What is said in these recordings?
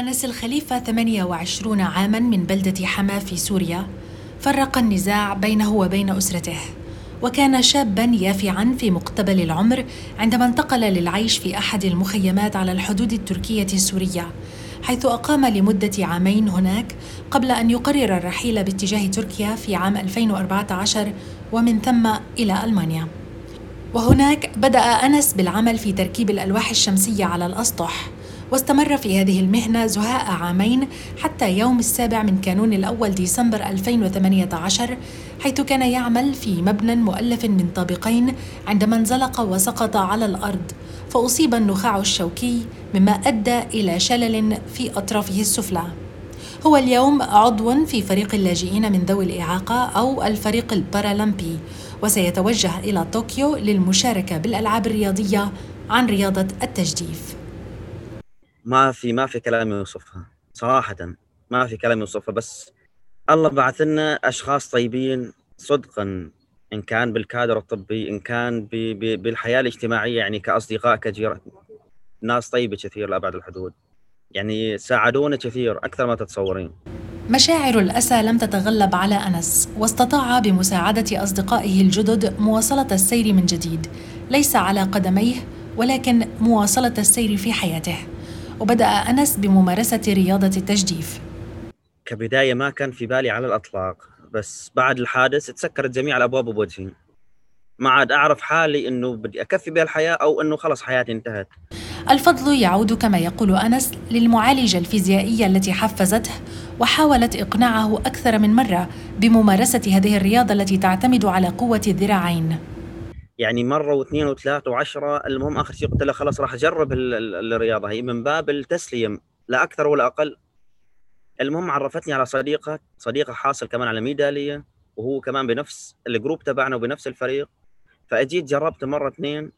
أنس الخليفة 28 عاما من بلدة حما في سوريا فرق النزاع بينه وبين أسرته وكان شابا يافعا في مقتبل العمر عندما انتقل للعيش في أحد المخيمات على الحدود التركية السورية حيث أقام لمدة عامين هناك قبل أن يقرر الرحيل باتجاه تركيا في عام 2014 ومن ثم إلى ألمانيا. وهناك بدأ أنس بالعمل في تركيب الألواح الشمسية على الأسطح واستمر في هذه المهنة زهاء عامين حتى يوم السابع من كانون الأول ديسمبر 2018 حيث كان يعمل في مبنى مؤلف من طابقين عندما انزلق وسقط على الأرض فأصيب النخاع الشوكي مما أدى إلى شلل في أطرافه السفلى. هو اليوم عضو في فريق اللاجئين من ذوي الإعاقة أو الفريق البارالمبي وسيتوجه إلى طوكيو للمشاركة بالألعاب الرياضية عن رياضة التجديف. ما في ما في كلام يوصفها صراحة ما في كلام يوصفها بس الله بعث لنا أشخاص طيبين صدقا إن كان بالكادر الطبي إن كان بالحياة الاجتماعية يعني كأصدقاء كجيران ناس طيبة كثير لأبعد الحدود. يعني ساعدونا كثير أكثر ما تتصورين. مشاعر الأسى لم تتغلب على أنس واستطاع بمساعدة أصدقائه الجدد مواصلة السير من جديد. ليس على قدميه ولكن مواصلة السير في حياته. وبدأ أنس بممارسة رياضة التجديف. كبداية ما كان في بالي على الأطلاق بس بعد الحادث تسكرت جميع الأبواب بوجهي ما عاد أعرف حالي أنه بدي أكفي بها الحياة أو أنه خلص حياتي انتهت. الفضل يعود كما يقول أنس للمعالجة الفيزيائية التي حفزته وحاولت إقناعه أكثر من مرة بممارسة هذه الرياضة التي تعتمد على قوة الذراعين. يعني مرة واثنين وثلاثه وعشرة المهم آخر شيء قلت له خلاص راح أجرب الرياضة. هي من باب التسليه لا أكثر ولا أقل. المهم عرفتني على صديقة صديقة حاصل كمان على ميدالية وهو كمان بنفس الجروب تبعنا وبنفس الفريق. فأجيت جربت مرة اثنين.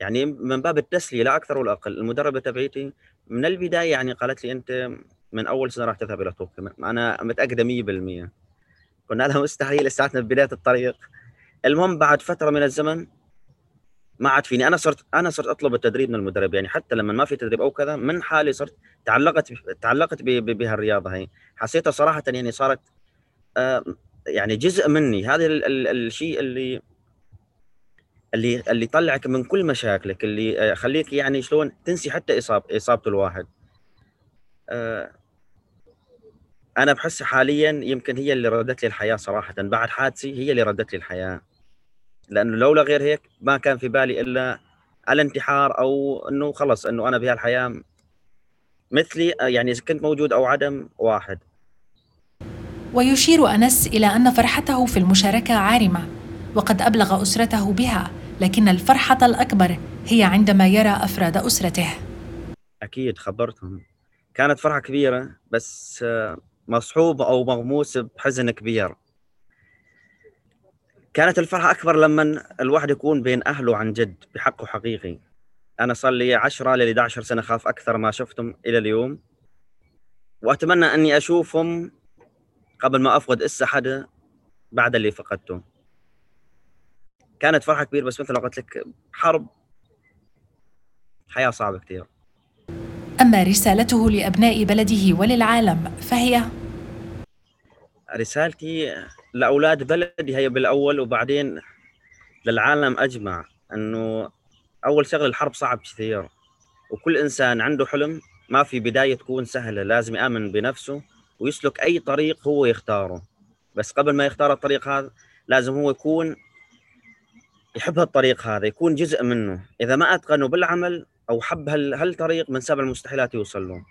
يعني من باب التسلية لا أكثر ولا أقل. المدربة تبعيتي من البداية يعني قالت لي أنت من أول سنة راح تذهب إلى طوكيو. أنا متأكدة 100% قلنا لها مستحيل لساتنا ببدايه الطريق. المهم بعد فترة من الزمن ما عاد فيني. أنا صرت أنا صرت أطلب التدريب من المدرب. يعني حتى لما ما في تدريب أو كذا من حالي صرت تعلقت تعلقت بهالرياضة هي حسيتها صراحة يعني صارت آه يعني جزء مني. هذا الشيء اللي اللي اللي يطلعك من كل مشاكلك اللي آه، يخليك يعني شلون تنسي حتى اصاب إصابة الواحد. آه أنا بحس حاليا يمكن هي اللي ردت لي الحياة صراحة. بعد حادثي هي اللي ردت لي الحياة. لأنه لولا غير هيك ما كان في بالي إلا الانتحار أو إنه خلص إنه أنا بهالحياة مثلي يعني إذا كنت موجود أو عدم واحد. ويشير أنس إلى أن فرحته في المشاركة عارمة وقد أبلغ أسرته بها لكن الفرحة الأكبر هي عندما يرى أفراد أسرته. أكيد خبرتهم. كانت فرحة كبيرة بس مصحوب أو مغموس بحزن كبير. كانت الفرحة أكبر لما الواحد يكون بين أهله عن جد بحقه حقيقي. أنا صار لي 10 ل 11 سنة خاف أكثر ما شفتهم إلى اليوم. وأتمنى أني أشوفهم قبل ما أفقد اس حدا بعد اللي فقدته. كانت فرحة كبيرة بس مثل ما قلت لك حرب. حياة صعبة كثير أما رسالته لأبناء بلده وللعالم فهي؟ رسالتي لأولاد بلدي هي بالأول وبعدين للعالم أجمع إنه أول شغله الحرب صعب كثير. وكل إنسان عنده حلم ما في بداية تكون سهلة لازم يآمن بنفسه ويسلك أي طريق هو يختاره. بس قبل ما يختار الطريق هذا لازم هو يكون يحب هالطريق هذا يكون جزء منه. إذا ما أتقنه بالعمل أو حب هالطريق من سبع المستحيلات يوصل له